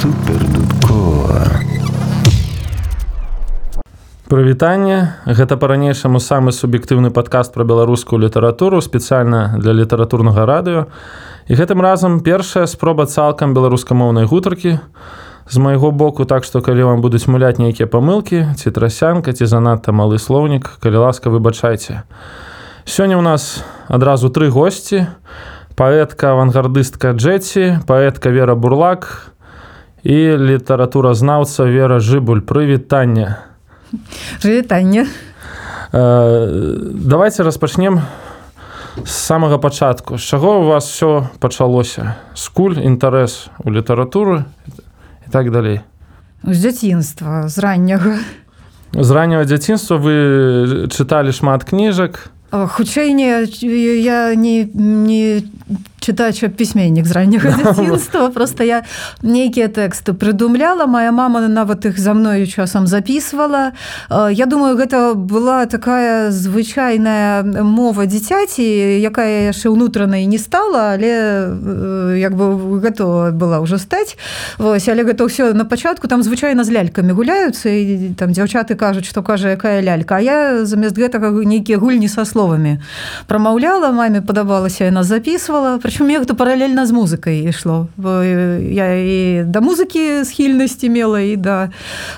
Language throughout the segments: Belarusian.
супердудкова Прывітанне. Гэта па-ранейшаму самы суб'ектыўны падкаст пра беларускую літаратуру спецыяльна для літаратурнага радыё. І гэтым разам першая спроба цалкам беларускамоўнай гутаркі. З майго боку так што калі вам будуць муляць нейкія памылкі ці трасянка ці занадта малы слоўнік калі ласка выбачайце. Сёння ў нас адразу тры госці. Паэтка авангардыстка джеці паэтка вера бурлак і літаратуразнаўца вера жыбуль прывітання Прывітанне. Э, давайте распачнем з самага пачатку. З чаго у вас все пачалося? Скуль, інтарэс у літаратуры і так далей. З дзяцінства, з ранняга. З ранняга дзяцінства вы чыталі шмат кніжак. Хутчэй не я не, не чытач пісьменнік з ранняга дзяцінства просто я нейкія тэксты прыдумляла моя мама нават іх за мною часам записывала Я думаю гэта была такая звычайная мова дзіцяці якая яшчэ ўнутранай не стала але як бы гэта была ўжо стаць. Вось але гэта ўсё на пачатку там звычайна з лялькамі гуляюцца і там дзяўчаты кажуць што кажа якая лялька. А я замест гэтага нейкія гульні са словамі прамаўляла маме падабалася яна записывала. Прычым як то паралельна з музыкай ішло я і да музыкі схільнасці мела і да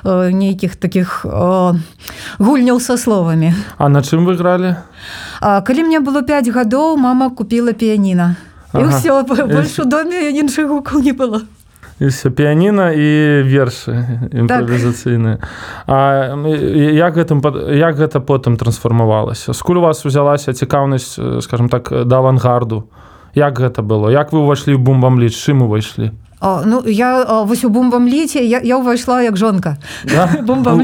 нейкіх таких гульняў са словамі А на чым вы гралі? Калі мне было 5 гадоў мама купила піяніна і ага. ўсё больш у доме іншых гукаў не было все піяніна і вершы імправізацыйныя так. як гэтым як гэта потым трансфармавалася? Скуль у вас узялася цікаўнасць скажем так да авангарду? Як гэта было? Як вы ўвайшлі бумбам ліч чым увайшлі О, ну я вось у бумбам ліце я, я ўвайшла як жонка да? бумбам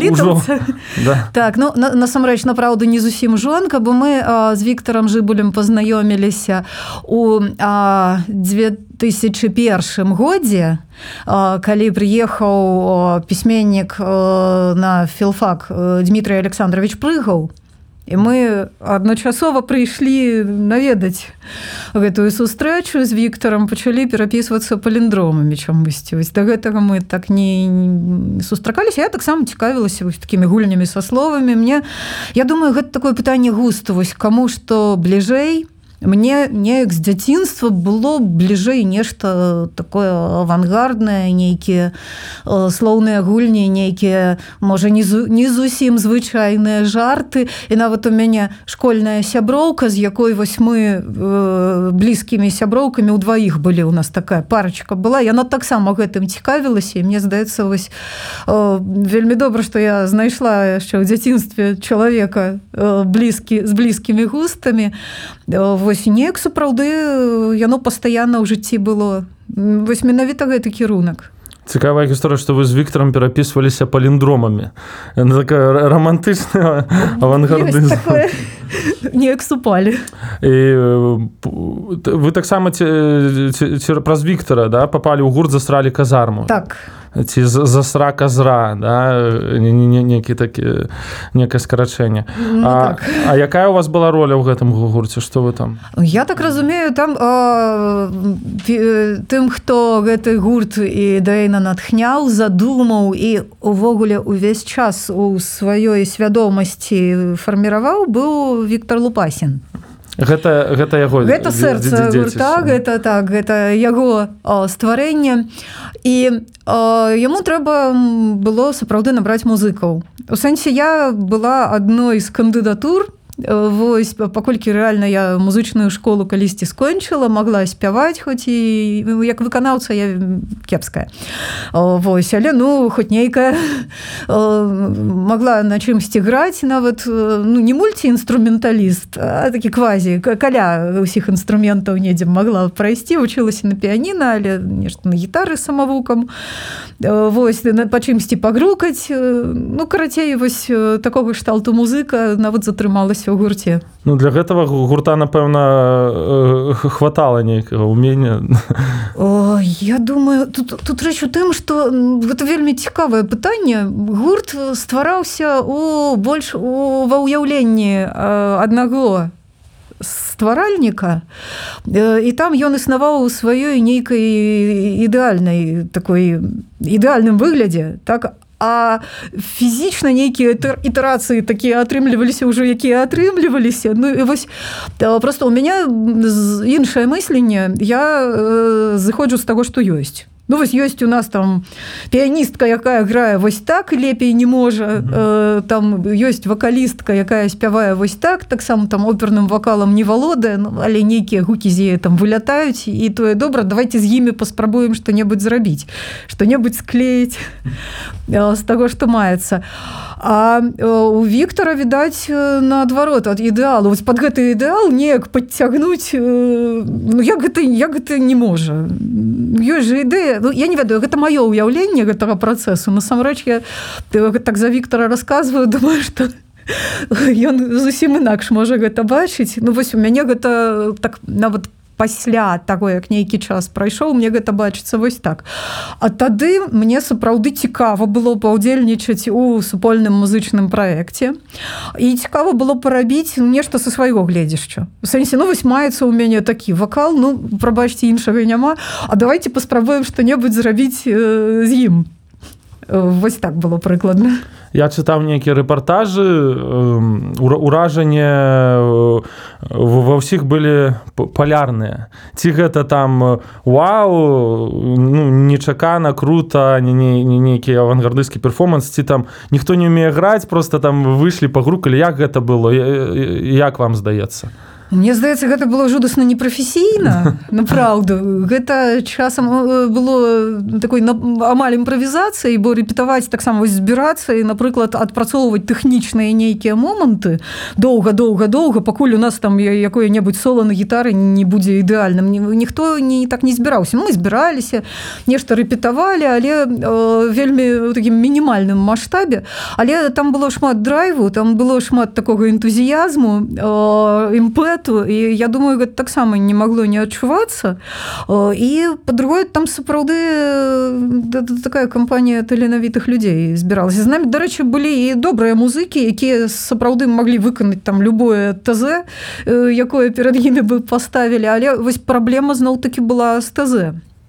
да. так ну насамрэч на праўду не зусім жонка бо мы а, з Віктором жыбулем пазнаёміліся у а, 2001 годзе а, калі прыехаў пісьменнік на філфак Дмітрий Александрович прыгаў і мы адначасова прыйшлі наведаць гэтую сустрэчу з Віктором пачалі перапісвацца паліндромамі чамусьці вось да гэтага мы так не, сустракаліся я таксама цікавілася вось такімі гульнямі са словамі мне я думаю гэта такое пытанне густу. Вось каму што бліжэй мне неяк з дзяцінства было бліжэй нешта такое авангарднае нейкія слоўныя гульні нейкія можа не, не зусім звычайныя жарты. І нават у мяне школьная сяброўка з якой вось мы э, блізкімі сяброўкамі ў дваіх былі у нас такая парачка была яна таксама гэтым цікавілася і мне здаецца вось э, вельмі добра што я знайшла яшчэ ў дзяцінстве чалавека э, блізкі з блізкімі густамі. В вось неяк сапраўды яно пастаянна ў жыцці было. Вось менавіта гэты кірунак. Цікавая гісторыя што вы з віктором перапісваліся паліндромамі. Такая романтычная авангарды неяк супалі. І вы таксама праз віктора да попалі ў гурт засралі казарму. Так ці засрака зра да? некі такі некае скарачэнне ну, а, так. а якая у вас была роля ў гэтым гурце што вы там я так разумею там а, тым хто гэты гурт і дэйна натхняў задумаў і увогуле увесь час у сваёй свядомасці фарміраваў быў Віктор лупасін гэта гэта яго гэта сэрца гурта гэта так гэта яго стварэнне. І яму трэба было сапраўды набраць музыкаў. У сэнсе я была адной з кандыдатур Вось паколькі рэальна я музычную школу калісьці скончыла могла спяваць хоць і як выканаўца я кепская. Вось але ну хоць нейкая могла на чымсьці граць нават ну не мульціінструменталіст такі квазі каля ўсіх інструментаў недзе могла прайсці вучылася на піяніна але нешта на гітары самавукам. Вось па чымсьці пагрукаць ну карацей вось такога шталту музыка нават затрымалася у гурце Ну для гэтага гурта напэўна хватала нейкага умення Я думаю тут, тут рэч у тым што гэта вельмі цікавае пытанне. Гурт ствараўся у больш у ва ўяўленні аднаго стваральніка. І там ён існаваў у сваёй нейкай ідэальнай такой ідэальным выглядзе. Так а фізічна нейкія ітэрацыі такія атрымліваліся ўжо якія атрымліваліся. Ну і вось просто у мяне іншае мысленне. Я зыходжу з таго што ёсць Ну вось ёсць у нас там піяністка якая грае вось так лепей не можа. Mm -hmm. там ёсць вакалістка якая спявае вось так таксама там оперным вакалам не валодае ну, але нейкія гукі з там вылятаюць і тое добра давайте з імі паспрабуем што-небудзь зрабіць што-небудзь склеіць з таго што маецца. А у Віктора відаць наадварот ад ідэалу. Вось под гэты ідэал неяк падцягнуць ну, як гэта як гэта не можа. Ёсць жа ідэя ну, я не ведаю гэта маё ўяўленне гэтага працэсу насамрэч я так за Віктора рассказываю думаю что ён зусім інакш можа гэта бачыць ну вось у мяне гэта так нават по пасля таго як нейкі час прайшоў мне гэта бачыцца вось так. А тады мне сапраўды цікава было паўдзельнічаць у супольным музычным праекце. І цікава было парабіць нешта са свайго гледзяшча у сэнсе ну вось маецца ў мяне такі вакал ну прабачце іншага няма. А давайте паспрабуем што-небудзь зрабіць э, з ім вось так было прыкладна. Я чытаў нейкія рэпартажы уражанне ва ўсіх былі палярныя. Ці гэта там вау ну, нечакана не нейкі авангардысцкі перформанс ці там ніхто не умее граць просто там выйшлі пагрукалі як гэта было як вам здаецца Мне здаецца гэта было жудасна непрафесійна направўду гэта часам было такой амаль імправізацыі бо рэпетаваць таксама вось збірацца і напрыклад адпрацоўваць тэхнічныя нейкія моманты. Доўга доўга доўга пакуль у нас там якое-небудзь соло на гітары не будзе ідэальным. Ніхто не так не збіраўся. Мы збіраліся нешта рэпетавалі але э, вельмі такім мінімальным маштабе. Але там было шмат драйву там было шмат такога энтузіязму э, імпэ свету і я думаю гэта таксама не магло не адчувацца і по-другое там сапраўды такая кампанія таленавітых людзей збіралася з намі дарэчы былі і добрыя музыкі якія сапраўды маглі выканаць там любое ТЗ якое перад імі бы паставілі але вось праблема зноў-таки была з ТЗ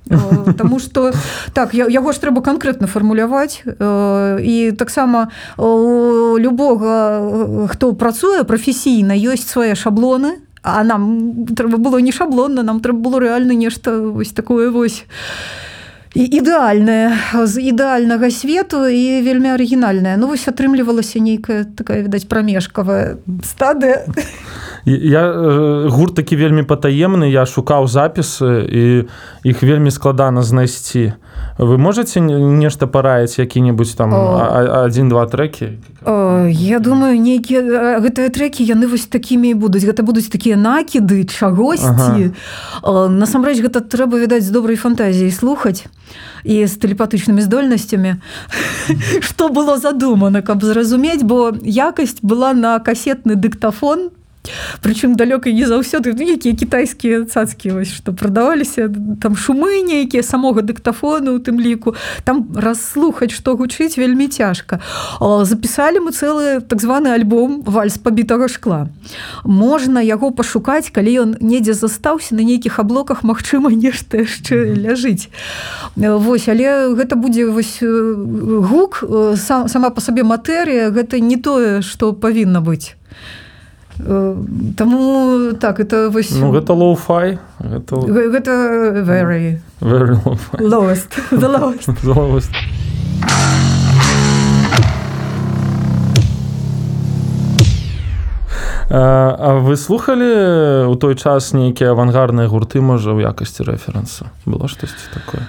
Таму што так яго ж трэба канкрэтна фармуляваць і таксама любога хто працуе прафесійна ёсць свае шаблоны а нам трэба было не шаблонна нам трэба было рэальна нешта вось такое вось і ідэальнае з ідэальнага свету і вельмі арыгінальная ну вось атрымлівалася нейкая такая відаць прамежкавая стадыя я гурт такі вельмі патаемны я шукаў запісы і іх вельмі складана знайсці. Вы можете нешта параіць які-небудзь там один-два трекі? Я думаю нейкія гэтыя трекі яны вось такімі будуць. Гэта будуць такія накіды чагосьці. Ага. насамрэч гэта трэба відаць з добрай фантазіяй слухаць і з тэлепатычнымі здольнасцямі. Што было задумана каб зразумець бо якасць была на касетны дыктафон Прычым далёка не заўсёды ну, якія кітайскія цацкі вось што прадаваліся там шумы нейкія самога дыктафону у тым ліку там расслухаць што гучыць вельмі цяжка запісалі мы цэлы так званы альбом вальс пабітага шкла можна яго пашукаць калі ён недзе застаўся на нейкіх аблоках Мачыма нешта яшчэ ляжыць. Вось але гэта будзе вось гук сам, сама па сабе матэрыя. Гэта не тое што павінна быць Таму так это вось ну, гэта лоу-фай гэта... гэта very, very lowest. The lowest. The lowest. А вы слухали у той час нейкія авангардныя гурты можа ў якасці рэферэнса было штосьці такое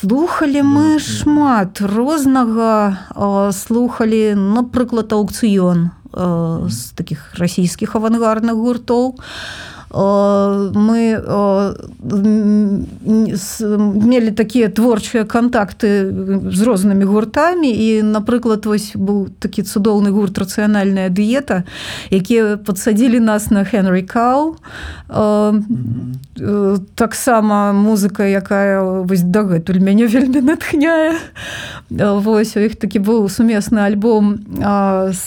слухали мы шмат рознага слухали напрыклад аукцыён з таких расійскіх авангардных гуртоў мы мелі такія творчыя кантакты з рознымі гуртамі і напрыклад вось быў такі цудоўны гурт рацыянальная дыета якія падсадзілі нас на Хенры Кау таксама музыка якая вось дагэтуль мяне вельмі натхняе. Вось у іх такі быў сумесны альбом з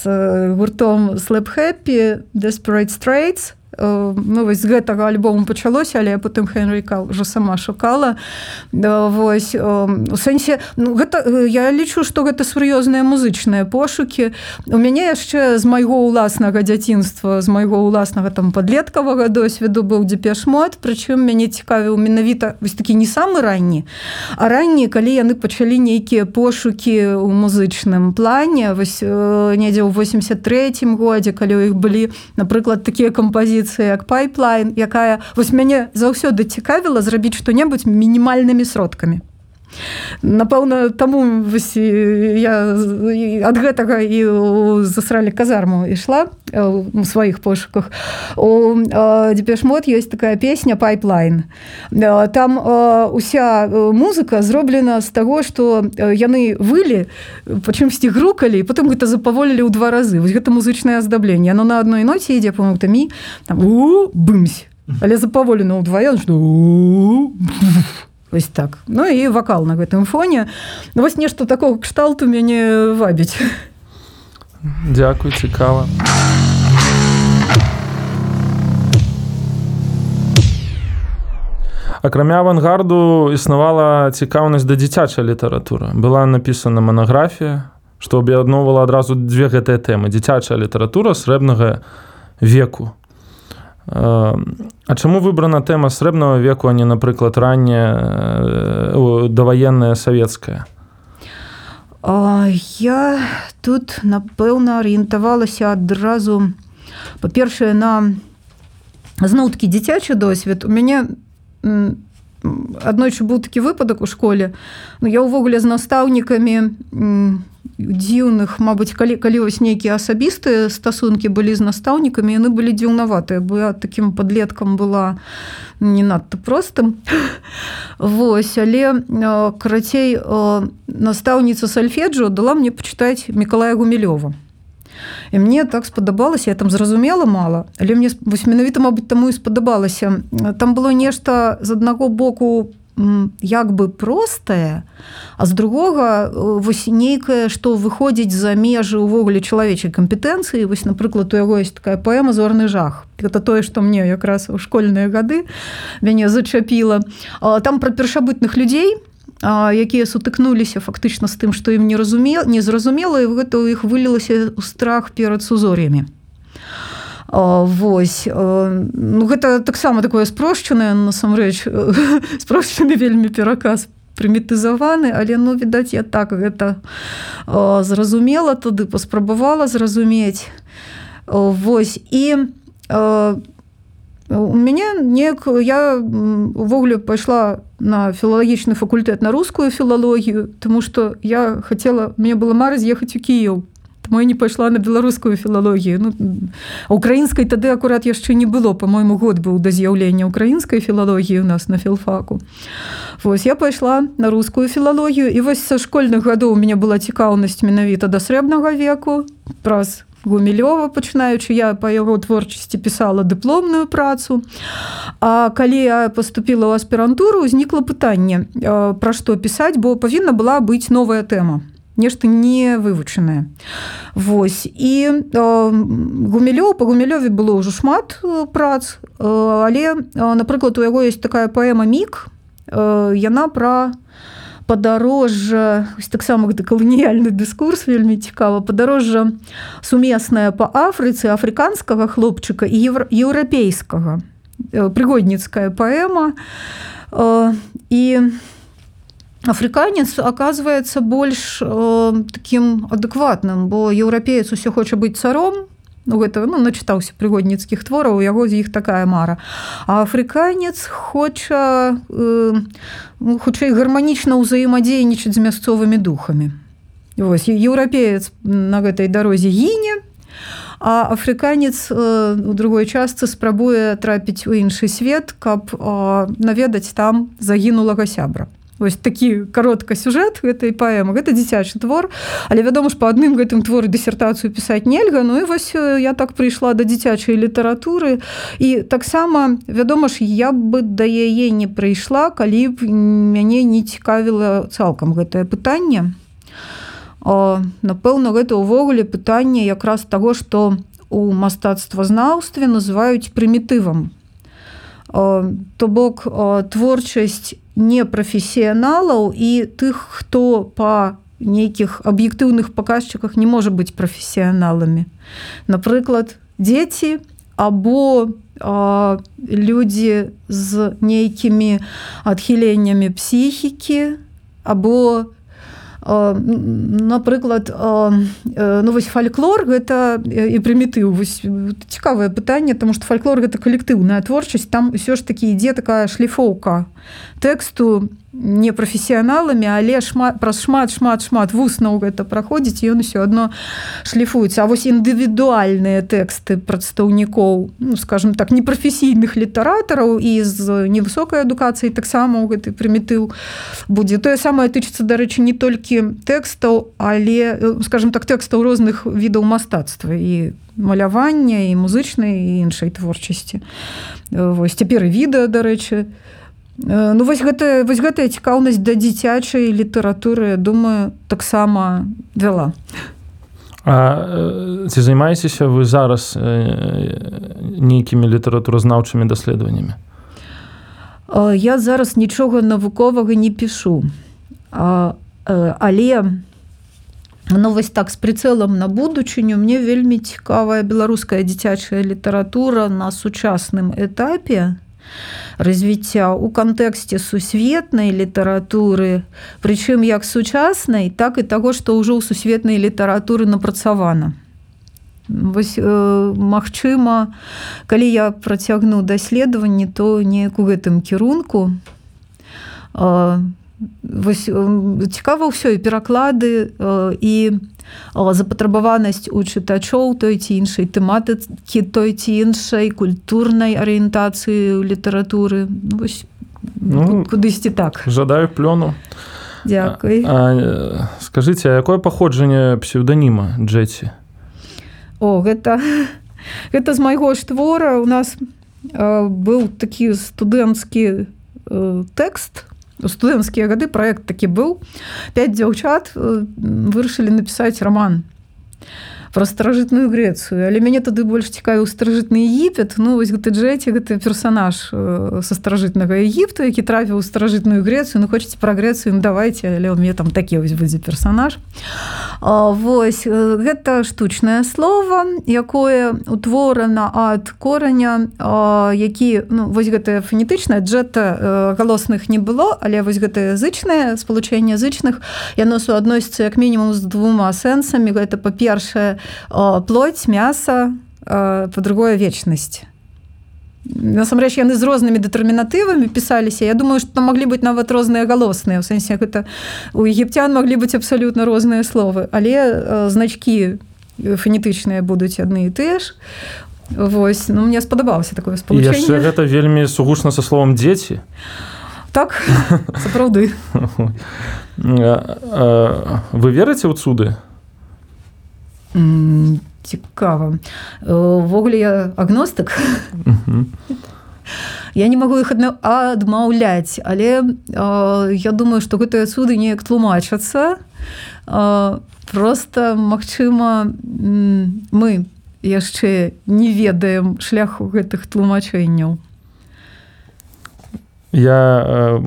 гуртом слэп хэппі Desperate Straits ну, вось з гэтага альбому пачалося але потым Хенрыка ўжо сама шукала. Да, вось у сэнсе ну, гэта я лічу што гэта сур'ёзныя музычныя пошукі у мяне яшчэ з майго ўласнага дзяцінства з майго ўласнага там падлеткавага досведу быў дзепешмот прычым мяне цікавіў менавіта вось такі не самы ранні а ранні калі яны пачалі нейкія пошукі ў музычным плане. Вось недзе ў 83 годзе калі ў іх былі напрыклад такія кампазіцыі пазіцыя як пайплайн якая вось мяне заўсёды цікавіла зрабіць што-небудзь мінімальнымі сродкамі напэўна таму я ад гэтага і засралі казарму ішла у сваіх пошуках. У дзепешмот ёсць такая песня пайплайн там уся музыка зроблена з таго што яны вылі пачымсьці грукалі потым гэта запаволілі ў два разы. Вось гэта музычнае аздабленне но на адной ноце ідзе пунктамі там бымсь. Але запаволена ўдваён што Вось так. Ну і вакал на гэтым фоне. Ну, вось нешта такого кшталту мяне вабіць. Дякую цікава. Акрамя авангарду існавала цікаўнасць да дзіцячай літаратуры. Была напісана манаграфія што аб'ядноўвала адразу дзве гэтыя тэмы. Дзіцячая літаратура срэбнага веку А чаму выбрана тэма срэбнага веку, а не, напрыклад, ранняя даваенная савецкая? Я тут, напэўна, арыентавалася адразу па-першае, на зноў-такі дзіцячы досвед. У мяне аднойчы быў такі выпадак у школе. Ну, я ўвогуле з настаўнікамі дзіўных Мабыць калі калі вось нейкія асабістыя стасункі былі з настаўнікамі яны былі дзіўнаватыя бо я таким подлеткам была не надта простым. Вось але карацей настаўніца сальфеджо дала мне пачытаць мікалая гумілёва І мне так спадабалася я там зразумела мала але мне вось менавіта Мабыць таму і спадабалася там было нешта з аднаго боку по як бы простае а з другога вось нейкае што выходзіць за межы ўвогуле чалавечай кампетэнцыі. Вось напрыклад у яго есть такая паэма зорны жах это тое што мне якраз у школьныя гады мяне зачапіла. Там пра першабытных людзей якія сутыкнуліся фактычна з тым што ім не разумел не зразумела і гэта ў іх вылілася ў страх перад сузор'ямі Вось ну, гэта таксама такое спрошчанае насамрэч спрошчаны вельмі пераказ прымітызаваны, але ну відаць я так гэта зразумела тады паспрабавала зразумець. Вось і у мяне неяк я увогуле пайшла на філалагічны факультэт на рускую філалогію, Таму што я хацела мне было мара з'ехаць у Кіеў Таму я не пайшла на беларускую філалогію. Ну, украінскай тады акурат яшчэ не было, по-мойму, год быў да з'яўлення украінскай філалогіі у нас на філфаку. Вось я пайшла на рускую філалогію і вось са школьных гадоў у мяне была цікаўнасць менавіта да срэбнага веку праз гумілёва пачынаючы я па яго творчасці пісала дыпломную працу. А калі я поступила ў аспірантуру, узнікла пытанне, пра што пісаць, бо павінна была быць новая тэма нешта не вывучанае. Вось і э, гумілёў па гумілёве было ўжо шмат э, прац э, але напрыклад у яго есть такая паэма мік яна пра падарожжа таксама гэта каланіяльны дыскурс вельмі цікава падарожжа сумеснае па афрыцы афрыканскага хлопчыка і еўрапейскага прыгодніцкая паэма. І на афрыканец оказывается больш э, таким адэкватным бо еўрапеец усе хоча быць царом. Ну гэта ну начытаўся прыгодніцкіх твораў яго з іх такая мара. А афрыканец хоча э, хутчэй гарманічна ўзаемадзейнічаць з мясцовымі духамі. Вось еўрапеец на гэтай дарозе гіне а афрыканец у другой частцы спрабуе трапіць у іншы свет каб наведаць там загінулага сябра Вось такі каротка сюжэт гэтай паэмы гэта дзіцячы твор але вядома ж па адным гэтым творы дысертацыю пісаць нельга. Ну і вось я так прыйшла да дзіцячай літаратуры. І таксама вядома ж я бы да яе не прыйшла калі б мяне не цікавіла цалкам гэтае пытанне. Напэўна гэта ўвогуле пытанне якраз таго што у мастацтвазнаўстве называюць прымітывам. То бок творчасць непрафесіяналаў і тых хто па нейкіх аб'ектыўных паказчыках не можа быць прафесіяналамі напрыклад дзеці або а, людзі з нейкімі адхіленнямі псіхікі або напрыклад ну вось фальклор гэта і прымітыў. Цікавае пытанне тому что фальклор гэта калектыўная творчасць там ўсё ж такі ідзе такая шліфоўка тэксту не прафесіяналамі але шмат праз шмат шмат шмат вуснаў гэта праходзіць ён усё адно шліфуецца А вось індывідуальныя тэксты прадстаўнікоў ну, скажем так непрафесійных літаратараў і з невысокай адукацыяй таксама ў гэты прымітыў будзе тое самае тычыцца дарэчы не толькі тэкстаў але скажем так тэкстаў розных відаў мастацтва і малявання і музычнай і іншай творчасці вось цяпер і відэа дарэчы то Ну вось гэта вось гэтая цікаўнасць да дзіцячай літаратуры думаю таксама вяла. Ці займаецеся вы зараз нейкімі літаратуразнаўчымі даследаваннямі? Я зараз нічога навуковага не пішу. Але ну вось так з прыцэлам на будучыню мне вельмі цікавая беларуская дзіцячая літаратура на сучасным этапе развіцця у кантэксце сусветнай літаратуры прычым як сучаснай так і таго што ўжо ў сусветнай літаратуры напрацавана вось э, магчыма калі я працягну даследаванні то неяк у гэтым кірунку. Э, вось цікава ўсё і пераклады э, і запатрабаванасць у чытачоў той ці іншай тэматыкі той ці іншай культурнай арыентацыі літаратуры. Ну, вось, ну, кудысьці так. жадаю плёну. Дякуй скажитеце якое паходжанне псевданіма джеці О гэта гэта з майго ж твора. У нас быў такі студэнцкі тэкст студэнцкія гады проект такі быў 5 дзяўчат вырашылі напісаць роман про старажытную Грецыю але мяне тады больш цікавіў старажытны егіпет ну вось гэты джеці гэты персонаж са старажытнага Егіпту які трапіў у старажытную Грецыю ну хочаце пра Грецыю ну, давайте але у мне там такі вось будзе персонаж. Вось гэта штучнае слово якое утворана ад кораня які ну, вось гэтая фанетычная джета галосных не было але вось гэта язычнае спалучэнне язычных. Яно суадносіцца як мінімум з двума сэнсамі. Гэта па-першае плоть мяса по-другое вечнасць насамрэч яны з рознымі дэтэрмінатывамі пісаліся Я думаю што маглі быць нават розныя галосныя у сэнсе гэта у егіпцян маглі быць абсалютна розныя словы. Але значкі фанетычныя будуць адны і тыя ж. Вось ну мне спадабалася такое спалучэнне гэта вельмі сугучна са словом дзеці так сапраўды. Вы верыце ў цуды цікава увогуле я агностык я не магу іх адмаўляць але я думаю што гэтыя суды неяк тлумачацца. Просто магчыма мы яшчэ не ведаем шляху гэтых тлумачэнняў я э,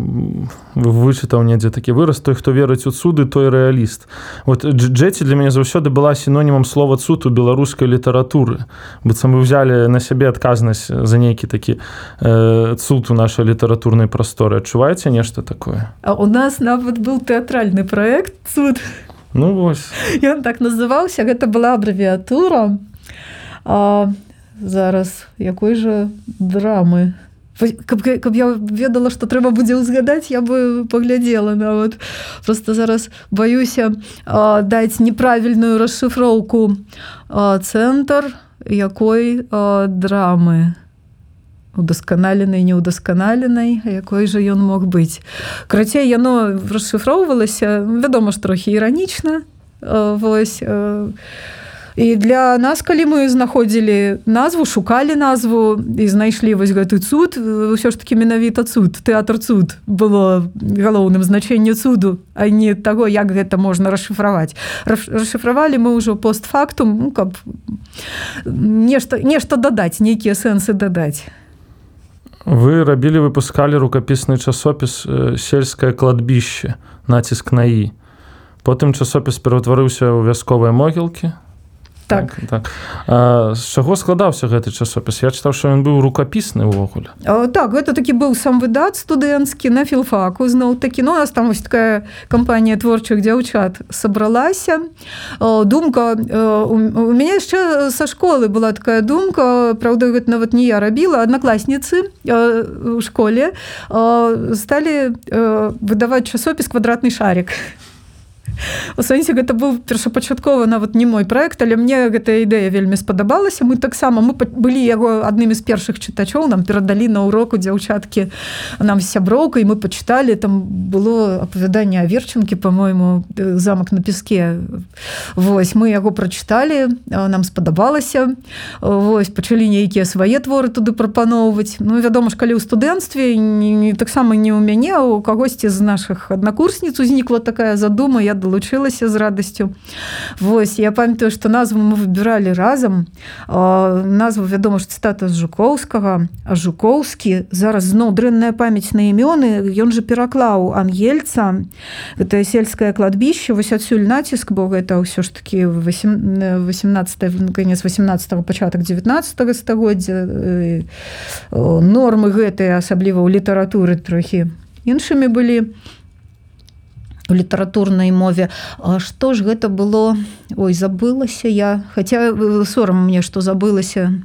вычытаў недзе такі выраз той хто верыць у цуды той рэаліст вот джеці для мяне заўсёды была сінонімам слова цуд у беларускай літаратуры быццам вы взяли на сябе адказнасць за нейкі такі э, цуд у нашай літаратурнай прасторы адчуваеце нешта такое? А у нас нават был тэатральны проект цуд ну вось ён так называўся гэта была абрэвіатура зараз якой жа драмы? у каб, каб я ведала што трэба будзе ўзгадаць я бы паглядзела нават. Просто зараз баюся а, даць неправільную расшыфроўку цэнтр якой э, драмы. Удасканаленай неўдасканаленай якой жа ён мог быць. Крацей яно расшыфроўвалася вядома ж трохі іранічна вось і для нас калі мы знаходзілі назву шукалі назву і знайшлі вось гэты цуд ўсё ж таки менавіта цуд тэатр цуд было галоўным значэнне цуду а не таго як гэта можна расшыфраваць. Расшыфравалі мы ўжо постфактум ну, каб нешта нешта дадаць нейкія сэнсы дадаць. Вы рабілі выпускалі рукапісны часопіс сельскае кладбіще націск на і потым часопіс пераўтварыўся ў вясковыя могілкі так. Так а, з чаго складаўся гэты часопіс? Я чытаў що ён быў рукапісны ўвогуле так гэта такі быў сам выдат студэнцкі на філфаку зноў такі. Ну нас там вось такая кампанія творчых дзяўчат сабралася. Думка у мяне яшчэ са школы была такая думка Праўда гэта нават не я рабіла аднакласніцы у школе сталі выдаваць часопіс квадратны шарик у сэнсе гэта быў першапачаткова нават не мой проект але мне гэтая ідэя вельмі спадабалася. Мы таксама мы былі яго аднымі з першых чытачоў нам перадалі на уроку дзяўчаткі нам сяброўкай мы пачыталі там было апавяданне аверчынкі по-мойму замак на песке Вось мы яго прачыталі нам спадабалася. Вось пачалі нейкія свае творы туды прапаноўваць. Ну вядома ж калі ў студэнцтве таксама не ў мяне у кагосьці з наших аднакурсніц узнікла такая задума. Я далучылася з радасцю Вось я памятаю што назву мы выбіралі разам назву вядома ж цытата з жукоўскага а жукоўскі зараз зноў дрэнная памяць на імёны. Ён же пераклаў ангельца. Гэтае сельскае кладбіще вось адсюль націск бо гэта ўсё ж таки 18 конец 18 пачатак 19 стагоддзя. Нормы гэтыя асабліва ў літаратуры трохі іншымі былі. і у літаратурнай мове. А што ж гэта было? Ой забылася я. Хаця э, сорам мне што забылася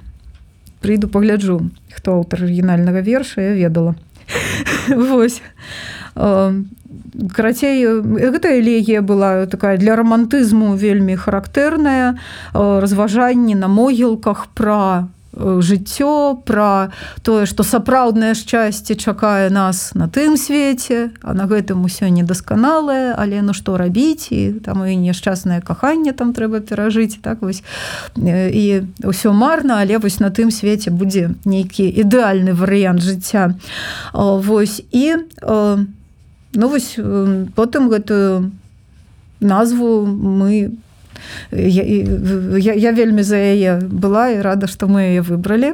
прыйду пагляджу хто аўтар арыгінальнага верша я ведала. Вось карацей гэта элегія была такая для романтызму вельмі характэрная разважанні на могілках пра жыццё пра тое што сапраўднае шчасце чакае нас на тым свеце а на гэтым усё недасканалае але ну што рабіць і там і няшчаснае каханне там трэба перажыць так вось. І ўсё марна але вось на тым свеце будзе нейкі ідэальны варыянт жыцця. Вось і ну вось потым гэтую назву мы по я, я, я вельмі за яе была і рада што мы яе выбралі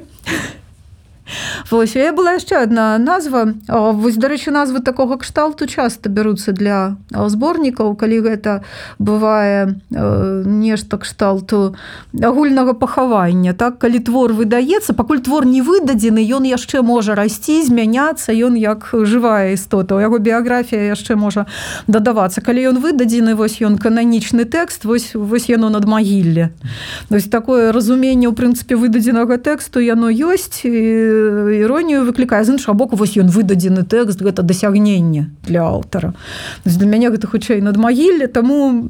Вось я была яшчэ одна назва. Вось дарэчы назвы такога кшталту часто бяруцца для зборнікаў калі гэта бывае нешта кшталту агульнага пахавання так? Калі твор выдаецца пакуль твор не выдадзены ён яшчэ можа расці змяняцца ён як жывая істота. У яго біяграфія яшчэ можа дадавацца. Калі ён выдадзены вось ён кананічны тэкст вось вось яно над магілле. Такое разуменне ў прынцыпе выдадзенага тэксту яно ёсць і іронію выклікае з іншага боку вось ён выдадзены тэкст гэта дасягнення для аўтара для мяне гэта хутчэй над магілле таму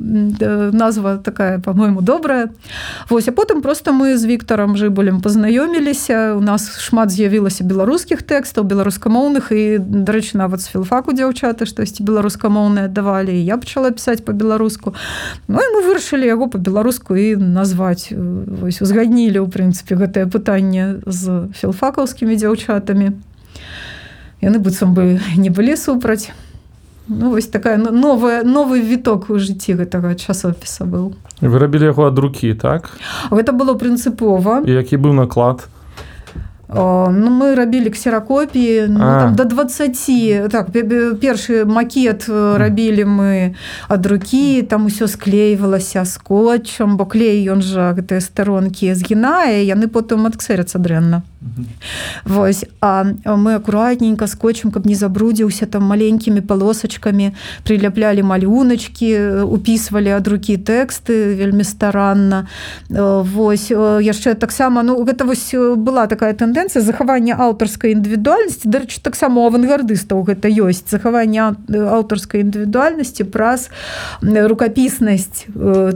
назва такая по-мойму добрая. Вось а потым просто мы з Віктором жыбулем пазнаёміліся у нас шмат з'явілася беларускіх тэкстаў беларускамоўных і дарэчы нават з філфаку дзяўчаты штосьці беларускамоўныя давалі я пачала пісаць по-беларуску Ну і мы вырашылі яго по-беларуску і назваць. Вось узгаднілі ў прынцыпе гэтае пытанне з філфакаўскім беларускімі дзяўчатамі яны быццам бы не былі супраць ну, вось такая новая новы віток у жыцці гэтага часопіса быў вы рабілі яго ад рукі так? Гэта было прынцыпова які быў наклад? О, ну, мы рабілі ксеракопіі ну, до 20 так першы макет рабілі мы ад рукі там усё склейвалася скотчам бо клей ён жа гэтыя старонкі згінае яны потым адксэряцца дрэнна Вось а мы акуратненько скотчем каб не забрудзіўся там маленькімі палосачкамі приляплялі малюначки упісвалі ад рукі тэксты вельмі старанна. Вось яшчэ таксама ну гэта вось была такая тэндэнцыя захавання аўтарскай індывідуальнасці. Дарэчы таксама авангардыстаў гэта ёсць. Захавання аўтарскай індывідуальнасці праз рукапіснасць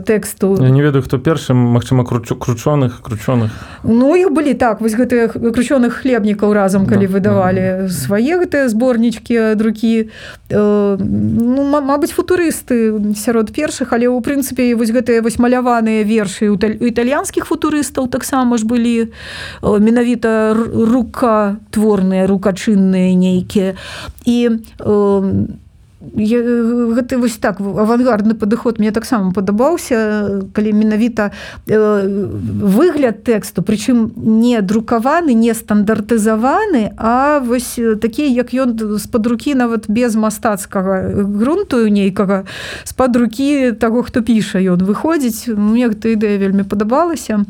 тэксту. Я не ведаю хто першым Мачыма кручу кручоных кручоных. Ну іх былі так вось гэтыя кручоных хлебнікаў разам калі да, выдавалі да. свае гэтыя зборнічкі друкі ну, Мабыць футурысты сярод першых але ў прынцыпе вось гэтыя вось маляваныя вершы у італьянскіх футурыстаў таксама ж былі менавіта рукатворныя рукачынныя нейкія і у гэты вось так авангардны падыход мне таксама падабаўся калі менавіта выгляд тэксту прычым не друкаваны не стандартызаваны а вось такі як ён з-пад рукі нават без мастацкага грунту нейкага з-пад рукі таго хто піша ён выходзіць. Мне гэта ідэя вельмі падабалася.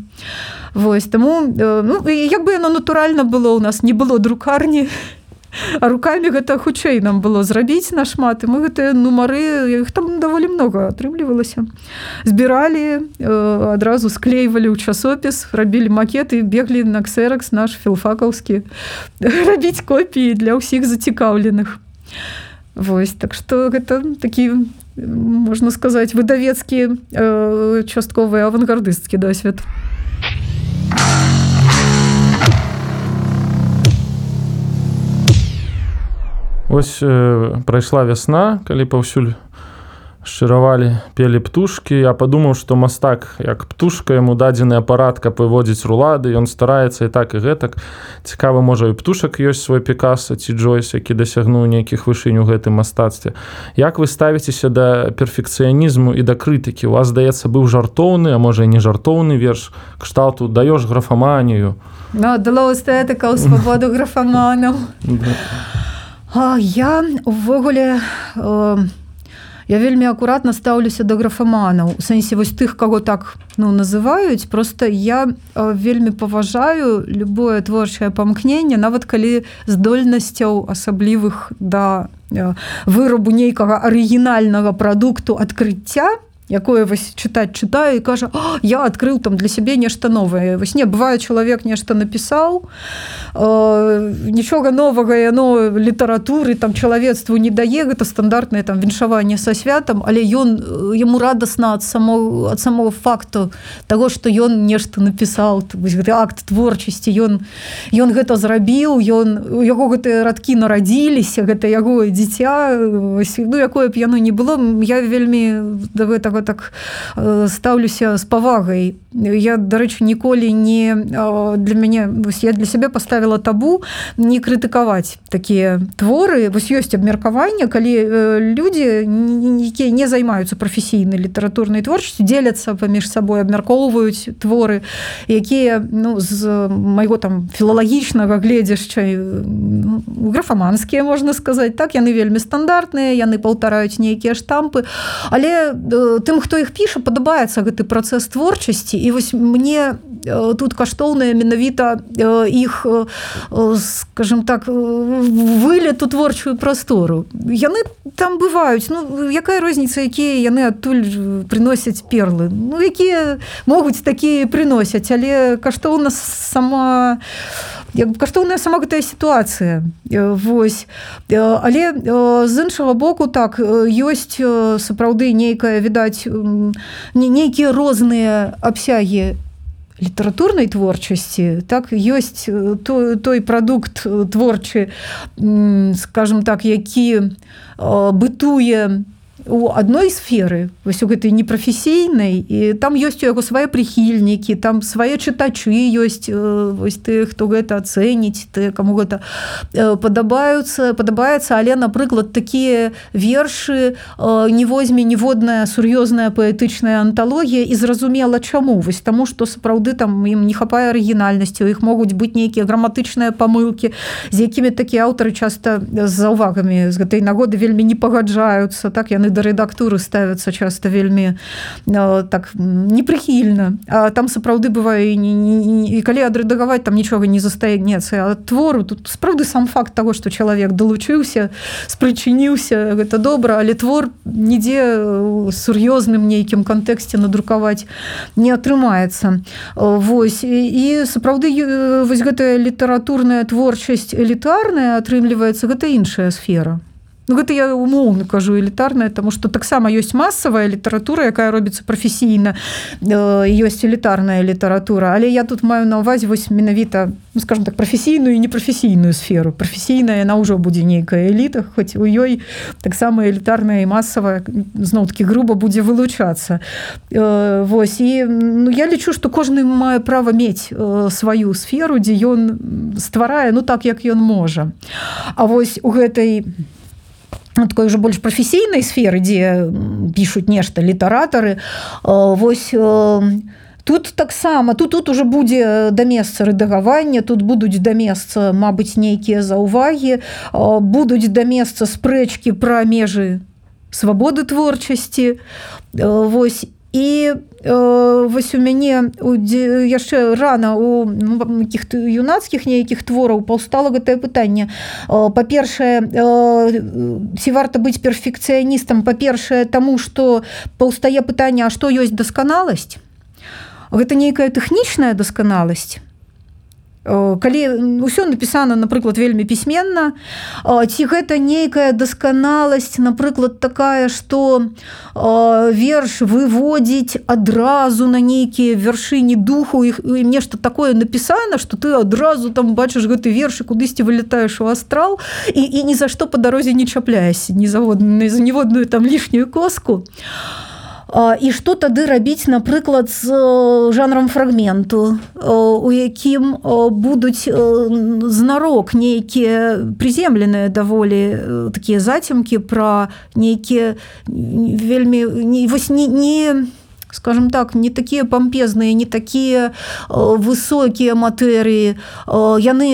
Вось таму ну, як бы яно натуральна было у нас не было друкарні А руками гэта хутчэй нам было зрабіць нашмат і мы гэтыя нумары іх там даволі много атрымлівалася збіралі адразу склейвалі ў часопіс рабілі макеты беглі на ксеракс наш філфакаўскі рабіць копіі для ўсіх зацікаўленых Вось так што гэта такі можна сказаць выдавецкі частковы авангардысцкі досвед. Вось э, прайшла вясна, калі паўсюль шчыравалі пелі птушкі. Я падумаў, што мастак як птушка яму дадзены апарат, каб выводзіць рулады, ён стараецца і так і гэтак. Цікава, можа і птушак ёсць свой пікаса ці Джойс, які дасягнуў нейкіх вышынь у гэтым мастацтве. Як вы ставіцеся да перфекцыянізму і да крытыкі? У вас здаецца быў жартоўны, а можа і не жартоўны верш кшталту даеш графаманію. Ну, дало эстэтыка ў свабоду графаманаў. Я увогуле я вельмі акуратна стаўлюся да графаманаў у сэнсе вось тых каго так ну называюць. Просто я вельмі паважаю любое творчае памкненне нават калі здольнасцяў асаблівых да вырабу нейкага арыгінальнага прадукту адкрыцця якое вось чытаць чытаю і кажа я адкрыў там для сябе нешта новае вось не бывае чалавек нешта напісаў э, нічога новага яно літаратуры там чалавецтву не дае гэта стандартнае там віншаванне са святам але ён яму радасна ад само ад самого факту того что ён нешта напісаў. Гэты акт творчасці ён ён гэта зрабіў ён яго гэтыя радкі нарадзіліся гэта яго дзіця ну якое б яно не было я вельмі да гэтага гэтага так стаўлюся з павагай я дарэчы ніколі не для мяне вось я для сябе поставила табу не крытыкаваць такія творы вось ёсць абмеркаванне калі людзі якія не займаюцца прафесійнай літаратурнай творчасцю дзеляцца паміж сабой абмяркоўваюць творы якія ну з майго там філалагічнага гледзяшча ну, графаманскія можна сказаць так яны вельмі стандартныя яны паўтараюць нейкія штампы. Але тым хто іх піша падабаецца гэты працэс творчасці. І вось мне тут каштоўная менавіта іх скажем так вылет у творчую прастору. Яны там бываюць. Ну якая розніца якія яны адтуль приносяць перлы? Ну якія могуць такія прыносяць. Але каштоўна сама як каштоўная сама гэтая сітуацыя восьось але з іншага боку так ёсць сапраўды нейкая відаць нейкія розныя абсягі літаратурнай творчасці так ёсць той, той прадукт творчы скажем так які бытуе у адной сферы вось у гэтай непрафесійнай і там ёсць у яго свае прыхільнікі там свае чытачы ёсць вось ты хто гэта ацэніць ты каму гэта падабаюцца падабаецца але напрыклад такія вершы не возьме ніводная сур'ёзная паэтычная анталогія і зразумела чаму вось таму што сапраўды там ім не хапае арыгінальнасці у іх могуць быць нейкія граматычныя памылкі з якімі такія аўтары часта з заўвагамі з гэтай нагоды вельмі не пагаджаюцца так яны да рэдактуры ставяцца часта вельмі так непрыхільна А там сапраўды бывае і калі адрэдагаваць там нічога не застаецца твору тут сапраўды сам факт того что чалавек далучыўся спрычыніўся гэта добра але твор нідзе сур'ёзным нейкім кантэксце надрукаваць не атрымаецца Вось і сапраўды вось гэтая літаратурная творчасць элітарная атрымліваецца гэта іншая сфера Ну, гэта я умоўна кажу элітарная тому что таксама ёсць масавая літаратура якая робіцца прафесійна ёсць элітарная літаратура але я тут маю на увазе вось менавіта ну, скажем так прафесійную і непрафесійную сферу. Прафесійная яна ўжо будзе нейкая эліта хоць у ёй таксама элітарная і масавая зноў-кі груба будзе вылучацца Вось і ну, я лічу што кожны мае права мець сваю сферу дзе ён стварае ну так як ён можа. А вось у гэтай такой уже больш прафесійнай сферы дзе пишутць нешта літаратары вось тут таксама тут тут уже будзе да месца рэдагавання тут будуць да месца Мабыць нейкія заўвагі будуць да месца спрэчкі пра межы свабоды творчасці Вось і вось у мяне яшчэ рана у ну, юнацкіх нейкіх твораў паўстала гэтае пытанне. Па-першае ці варта быць перфекцыяністам? Па-першае таму што паўстае пытанне а што ёсць дасканаласць? Гэта нейкая тэхнічная дасканаласць калі ўсё напісана напрыклад вельмі пісьменна ці гэта нейкая дасканаласць напрыклад такая что верш выводзіць адразу на нейкія вяршыні духу іх нешта такое напісана что ты адразу там бачыш гэты вершы кудысьці вылетаеш у астрал і, і ні за што по дарозе не чапляешся незаводна за ніводную там лішнюю коску. а і што тады рабіць напрыклад з жанрам фрагменту у якім будуць знарок нейкія прыземленыя даволі такія зацемкі пра нейкія вельмі не вось не не скажем так не такія пампезныя не такія высокія матэрыі яны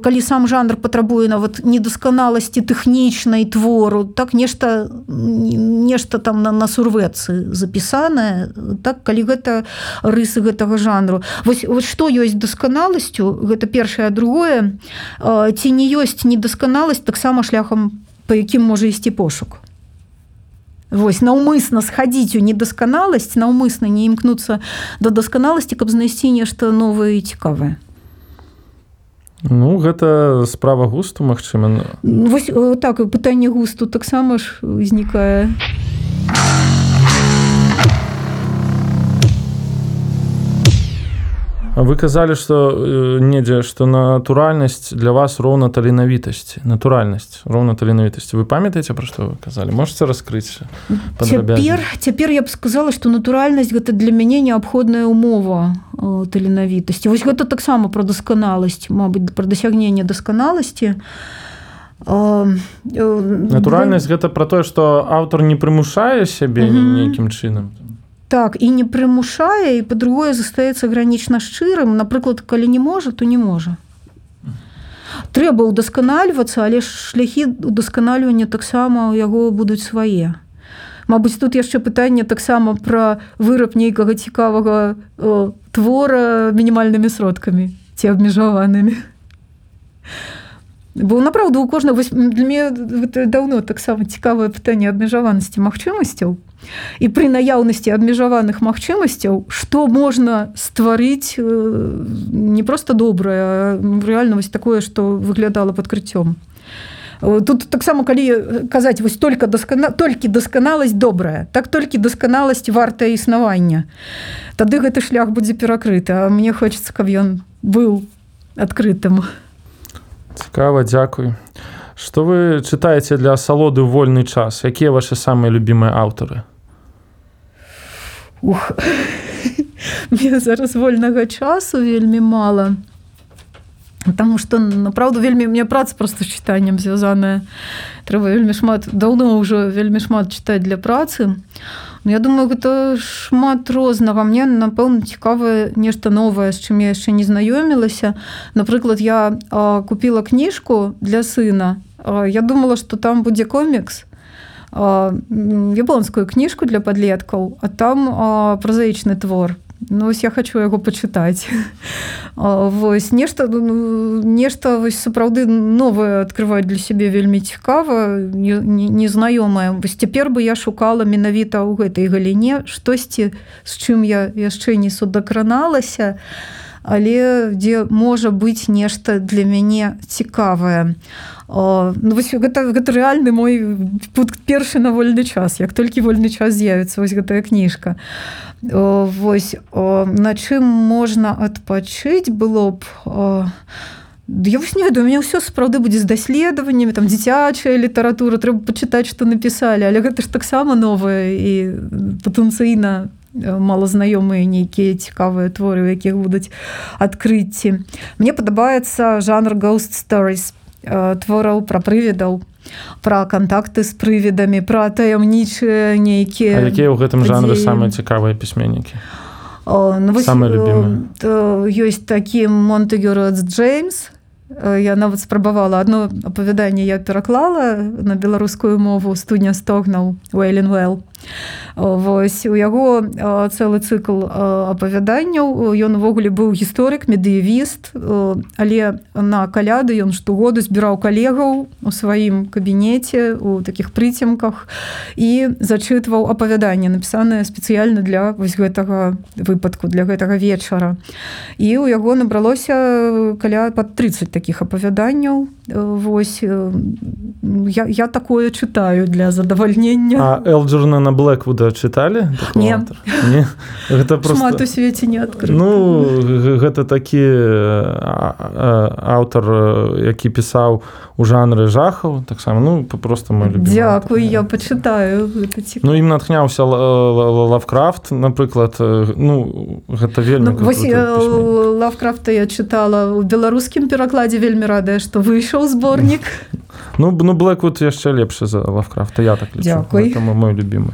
калі сам жанр патрабуе нават недасканаласці тэхнічнай твору так нешта нешта там на на сурвэцы запісанае так калі гэта рысы гэтага жанру. Вось вот што ёсць дасканаласцю гэта першае. Другое ці не ёсць недасканаласць таксама шляхам по якім можа ісці пошук Вось наўмысна схадзіць у недасканаласць наўмысна не імкнуцца да дасканаласці каб знайсці нешта новае і цікавае. Ну гэта справа густу Мачыма Вось так пытанне густу таксама ж узнікае вы казалі что э, недзе что натуральнасць для вас роўна таленавітасці. Натуральнасць роўна таленавітасці. Вы памятаеце про што вы казалі? Можете раскрыць цяпер цяпер я б сказала что натуральнасць гэта для мяне неабходная умова таленавітасці. Вось гэта таксама про дасканаласць Мабыць про дасягнение дасканаласці. Натуральнасць гэта про тое что аўтар не прымушае сябе нейкім чынам так і не прымушае і па-другое застаецца гранічна шчырым напрыклад калі не можа то не можа трэба ўдасканальвацца але шляхі удасканальвання таксама ў яго будуць свае Мабыць тут яшчэ пытанне таксама пра выраб нейкага цікавага о, твора мінімальнымі сродкамі ці абмежаванымі бо направду у кожнага для мне даўно таксама цікавае пытанне абмежаванасці магчымасцяў і пры наяўнасці абмежаваных магчымасцяў што можна стварыць не просто добрае рэальна вось такое што выглядала падкрыццём тут таксама калі казаць вось только даскана толькі дасканаласць добрая так толькі дасканаласць вартае існавання тады гэты шлях будзе перакрыты а мне хочется каб ён быў адкрытым цікава дзякуй Што вы чытаеце для асалоды вольны час якія ваши самыя любімыя аўтары Ух. Мне зараз вольнага часу вельмі мала. Таму што направду вельмі мне праца проста з чытаннем звязаная. Трэба вельмі шмат даўно ўжо вельмі шмат чытаць для працы. Но я думаю, гэта шмат рознага мне напэўна цікавае нешта новае, з чым я яшчэ не знаёмілася. Напрыклад, я а, купила кніжку для сына. А, я думала, што там будзе комікс, японскую кніжку для падлеткаў а там празаічны твор. Ну, ось я хочу яго пачытаць. Вось нешта ну, нешта вось сапраўды новае открываць для сябе вельмі цікава незнаёмае не, не вось цяпер бы я шукала менавіта ў гэтай галіне штосьці з чым я яшчэ не судакраналася але дзе можа быць нешта для мяне цікавае ну, вось гэта, гэта рэальны мой пункт першы на вольны час. Як толькі вольны час з'явіцца вось гэтая кніжка. А Вось на чым можна адпачыць было б Я вось не ведаю, у меня ўсё сапраўды будзе з даследаваннямі там дзіцячая літаратура трэба пачытаць што напісалі але гэта ж таксама новае і патэнцыйна малазнаёмыя нейкія цікавыя творы якіх будуць адкрыцці. Мне падабаецца жанр ghost stories твораў пра прыведаў пра кантакты з прывідамі пра таямнічыя нейкія якія ў гэтым жанры самыя цікавыя пісьменнікі? Ну, ёсць такі монтэгюрц Джеймс я нават спрабавала одно апавяданне я пераклала на беларускую мову студня стогнаў Уэйленвелл Вось у яго цэлы цыкл апавяданняў. Ён увогуле быў гісторык медыявіст але на каляды ён штогоду збіраў калегаў у сваім кабінеце у такіх прыцемках і зачытваў апавяданне напісанае спецыяльна для вось гэтага выпадку для гэтага вечара. І у яго набралося каля под 30 таких апавяданняў Вось я, я такое чытаю для задавальнення Элджерна на блэквуда чыталі не. не? Гэта просто у свеце не адкры ну гэта такі аўтар які пісаў у жанры жахаў таксама ну просто мой Дякую я пачытаю ну ім натхняўся лавкрафт напрыклад ну гэта вельмі ну, лавкрафта я чытала у беларускім перакладзе вельмі радая што выйшаў зборнік ну ну блэквуд яшчэ лепшы за лавкрафта я так мой любимы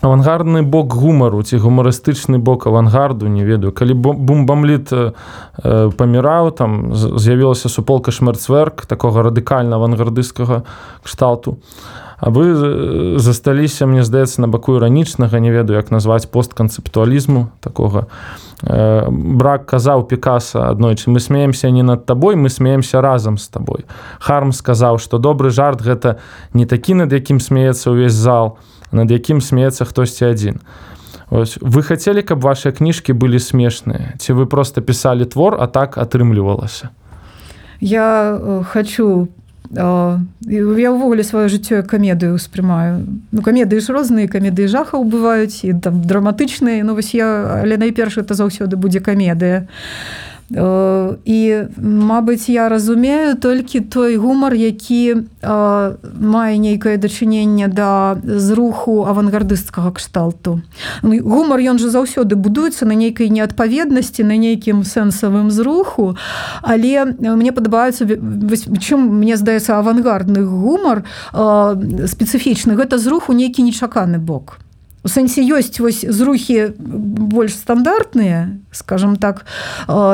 авангардны бок гумару ці гумарыстычны бок авангарду не ведаю. Калі бумбамліт паміраў там з'явілася суполка шмерцверк такога радыкальна авангардысцкага кшталту. А вы засталіся мне здаецца на баку іранічнага не ведаю як назваць постканцэптуалізму такога. Брак казаў пікаса аднойчы мы смеемся не над табой мы смеемся разам з табой харм сказаў што добры жарт гэта не такі над якім смеецца ўвесь зал над якім смеецца хтосьці адзін Ось, вы хацелі каб ваши кніжкі былі смешныя? Ці вы просто пісалі твор а так атрымлівалася? Я хочу я ўвогуле сваё жыццё камедыю ўспрымаю ну камедыі ж розныя камедыі жахаў бываюць і там драматычныя ну вось я але найперш это заўсёды будзе камедыя і Мабыць я разумею толькі той гумар які мае нейкае дачыненне да зруху авангардысцкага кшталту. Ну, гумар ён жа заўсёды будуецца на нейкай неадпаведнасці на нейкім сэнсавым зруху. Але мне падабаецца чым мне здаецца авангардны гумар спецыфічны гэта зруху нейкі нечаканы бок. У сэнсе ёсць вось зрухі больш стандартныя скажем так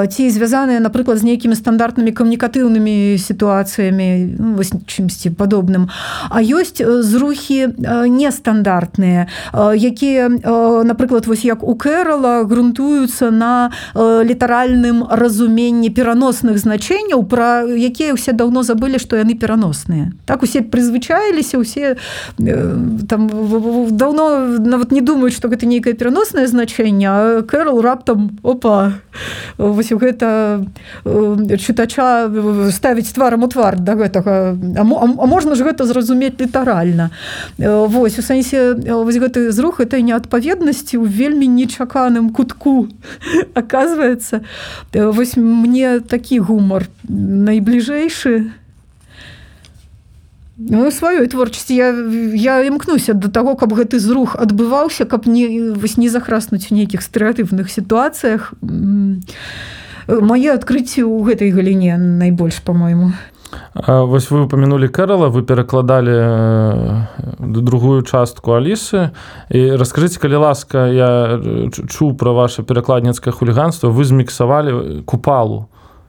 ці звязаныя напрыклад з нейкімі стандартнымі камунікатыўнымі сітуацыямі ну, чымсьці падобным а ёсць зрухі нестандартныя якія напрыклад вось як у кэрала грунтуюцца на літаральным разуменні пераносных значэнняў пра якія ўсе даўно забылі што яны пераносныя. Так усе прызвычаіліся усе там даўно на нават не думаюць што гэта нейкае пераноснае значэнне Кэрол раптам опа. Вось гэта чытача ставіць тварам у твар да гэтага. А, а можна ж гэта зразумець літаральна. Вось у сэнсе вось гэты зрух этой неадпаведнасці ў вельмі нечаканым кутку оказывается вось мне такі гумар найбліжэйшы Ну, сваёй творчасці я, я імкнуся да таго, каб гэты зрух адбываўся, каб не, вось не захраснуць у нейкіх стэеатыпных сітуацыях. Мае адкрыцці ў гэтай галіне найбольш па-мойму. Вось вы упомянулі Кэрала, вы перакладалі другую частку Алісы. І раскажыце, калі ласка, я чуў пра ваше перакладніцкае хуліганство, вы зміксавалі купалу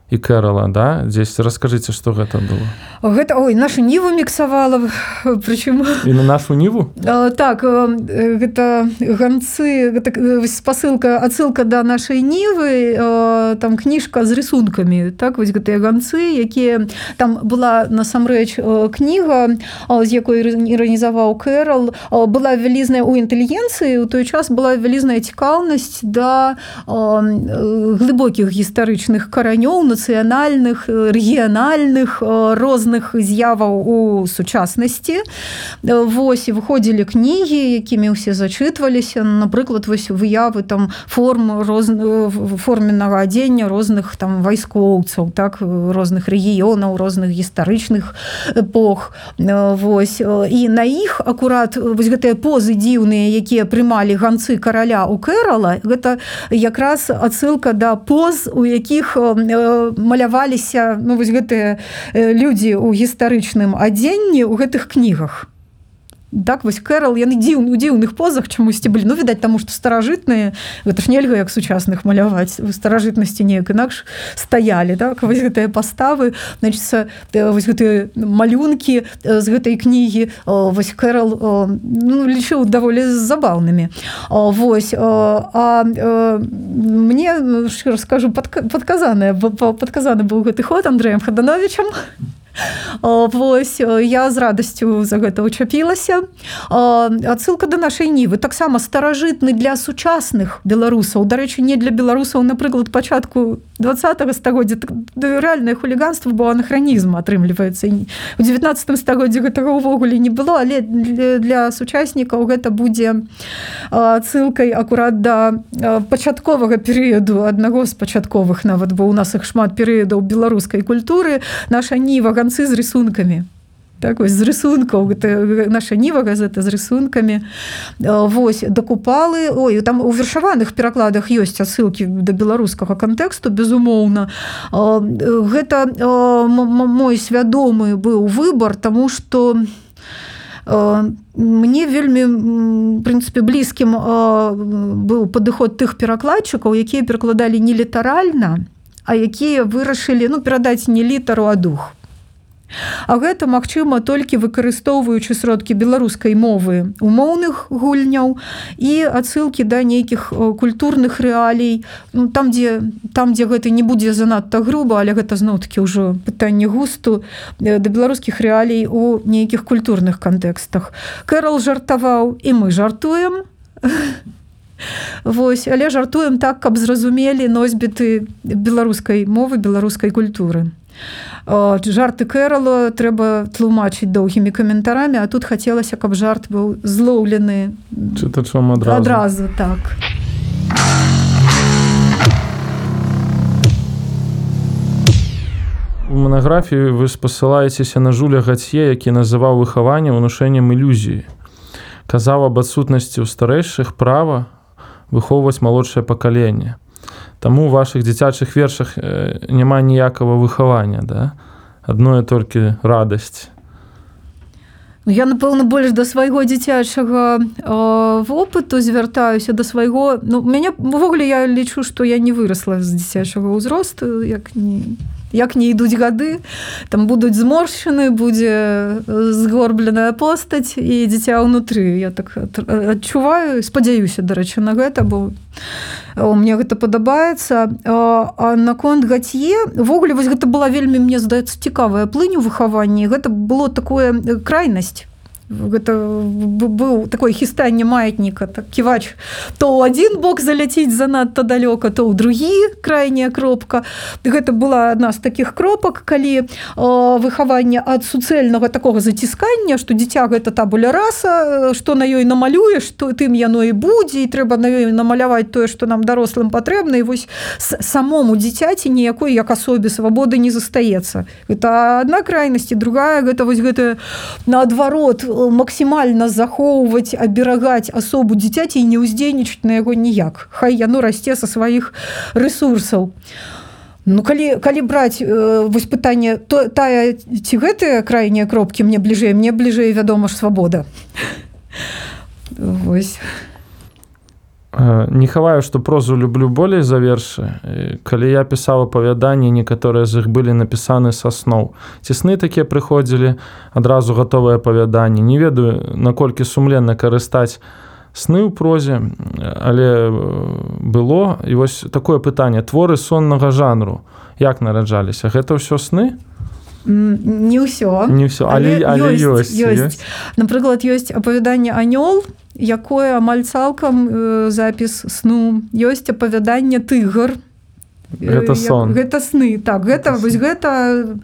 і кэрала да? Дзесь расскажыце што гэта было. Гэта ой наша ніву міксавала прычым. І на нашу ніву? Так гэта ганцы гэта спасылка адсылка да нашай нівы там кніжка з рысункамі так вось гэтыя ганцы якія там была насамрэч кніга з якой іранізаваў кэрал была вялізная у інтэлігенцыі у той час была вялізная цікаўнасць да глыбокіх гістарычных каранёў на нацыянальных рэгіянальных розных з'яваў у сучаснасці восьось выходзілі кнігі якімі ўсе зачытваліся напрыклад вось выявы там форм роз форменнага адзення розных там вайскоўцаў так розных рэгіёнаў розных гістарычных эпох. Вось. І на іх акурат вось гэтыя позы дзіўныя якія прымалі ганцы караля у кэрала гэта якраз адсылка да поз у якіх маляваліся ну, вось гэтыя людзі ў гістарычным адзенні ў гэтых кнігах так вось кэрал яны дзіўны у дзіўных позах чамусьці былі. Ну відаць таму што старажытныя гэта ж нельга як сучасных маляваць. У старажытнасці неяк інакш стаялі так? Вось гэтыя паставы. Значится вось гэтыя малюнкі з гэтай кнігі вось кэрал ну, лічыў даволі забаўнымі. Вось а мне скажу падказаная падказаны быў гэты ход Андреем хадановичам Вось я з радасцю за гэта ўчапілася. Адсылка да нашай нівы таксама старажытны для сучасных беларусаў. Дарэчы, не для беларусаў, напрыклад, пачатку два стагоддзя рэальнае хуліганство бо анахранізм атрымліваецца. У 19 стагоддзе гэтага ўвогуле не было, але для, сучаснікаў гэта будзе цылкай акурат да пачатковага перыяду аднаго з пачатковых нават, бо ў нас іх шмат перыядаў беларускай культуры наша ніва канцы з рисункамі так вось з рисункаў наша ніва газета з рисункамі Вось дакупалы Ой там у вершаваных перакладах ёсць асылкі да беларускага кантэксту безумоўна гэта мой свядомы быў выбор тому что мне вельмі прынцыпе блізкім быў падыход тых перакладчыкаў якія перакладалі не літаральна а якія вырашылі ну перадаць не літару а дух А гэта магчыма толькі выкарыстоўваючы сродкі беларускай мовы умоўных гульняў і адсылкі да нейкіх культурных рэалій. Ну, там дзе там дзе гэта не будзе занадта груба але гэта зноў-таки ўжо пытанне густу да беларускіх рэалій у нейкіх культурных кантэкстах. Кэрал жартаваў і мы жартуем. Вось але жартуем так каб зразумелі носьбіты беларускай мовы беларускай культуры жарты кэрала трэба тлумачыць доўгімі каментарамі а тут хацелася каб жарт быў злоўлены чытачом адразу. адразу так. Манаграфію вы спасылаецеся на жуля гацье які называў выхаванне ўнушэннем ілюзіі казаў аб адсутнасці ў старэйшых права выхоўваць малодшае пакаленне Таму у ваших дзіцячых вершах няма ніякага выхавання да адное толькі радасць. Ну, я напэўна больш да свайго дзіцячага вопыту звяртаюся да свайго ну, мяне увогуле я лічу што я не вырасла з дзіцячага ўзросту як не як не ідуць гады там будуць зморшчыны будзе згорбленая постаць і дзіця ўнутры. Я так адчуваю спадзяюся дарэчы на гэта бо мне гэта падабаецца. Наконт гацье ввогуле вось гэта была вельмі мне здаецца цікавая плынь у выхаванні. Гэта было такое крайнасць гэта быў такое хістанне маятніка так ківач то один бок заляціць занадта далёка то ў другі крайняя кропка. Гэта была адна з таких кропак калі выхаванне ад суцэльнага такого заціскання что дзіця гэта табуля раса что на ёй намалюеш то тым яно і будзе і трэба на ёй намаляваць тое что нам дарослым патрэбна вось самому дзіцяці ніякой як асобе свабоды не застаецца. Это одна крайнасці другая гэта вось гэта наадварот у максімальна захоўваць аберагаць асобу дзіцяці і не ўздзейнічаць на яго ніяк. Хай яно расце са сваіх ресурсаў Ну калі калі браць э, вось пытанне то тая ці гэтыя крайнія кропкі мне бліжэй? Мне бліжэй вядома ж свабода. Вось не хаваю што прозу люблю болей за вершы калі я пісаў апавяданні некаторыя з іх былі напісаны са сноў ці сны такія прыходзілі адразу гатовыя апавяданні. Не ведаю наколькі сумленна карыстаць сны ў прозе але было. І вось такое пытанне. Творы соннага жанру. Як нараджаліся? Гэта ўсё сны не ўсё не ўсё але, але, але ёсць, ёсць, ёсць. напрыклад ёсць апавяданне анёл якое амаль цалкам э, запіс сну ёсць апавяданне тыгр гэта сон. гэта сны. Так гэта вось гэта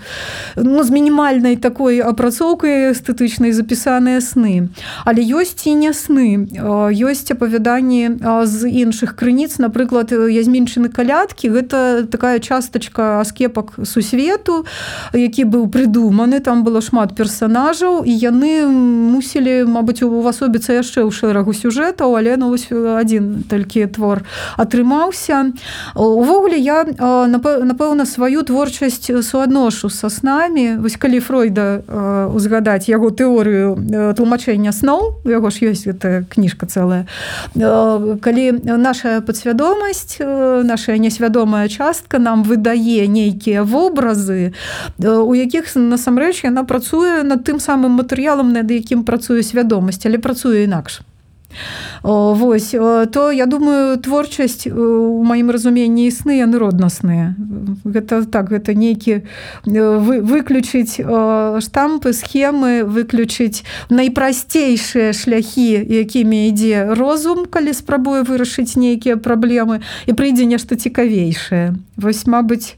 ну, з мінімальнай такой апрацоўкай эстэтычнай запісаныя сны. Але ёсць і не сны. Ёсць апавяданні з іншых крыніц. Напрыклад язменчыны калядкі гэта такая частачка аскепак сусвету які быў прыдуманы. Там было шмат персонажаў і яны мусілі Мабыць у асобіцца яшчэ ў шэрагу сюжэтаў але ну вось адзін толькі твор атрымаўся. Увогуле я я напэўна сваю творчасць суадношу са снамі. Вось калі фройда узгадаць яго тэорыю тлумачэння сноў у яго ж ёсць гэта кніжка цэлая калі наша падсвядомасць наша несвядомая частка нам выдае нейкія вобразы у якіх насамрэч яна працуе над тым самым матэрыялам над якім працуе свядомасць але працуе інакш Вось то я думаю творчасць у маім разуменні сны яны роднасныя. Гэта так гэта нейкі вы, выключыць штампы схемы выключыць найпрасцейшыя шляхі якімі ідзе розум калі спрабуе вырашыць нейкія праблемы і прыйдзе нешта цікавейшае. Вось мабыць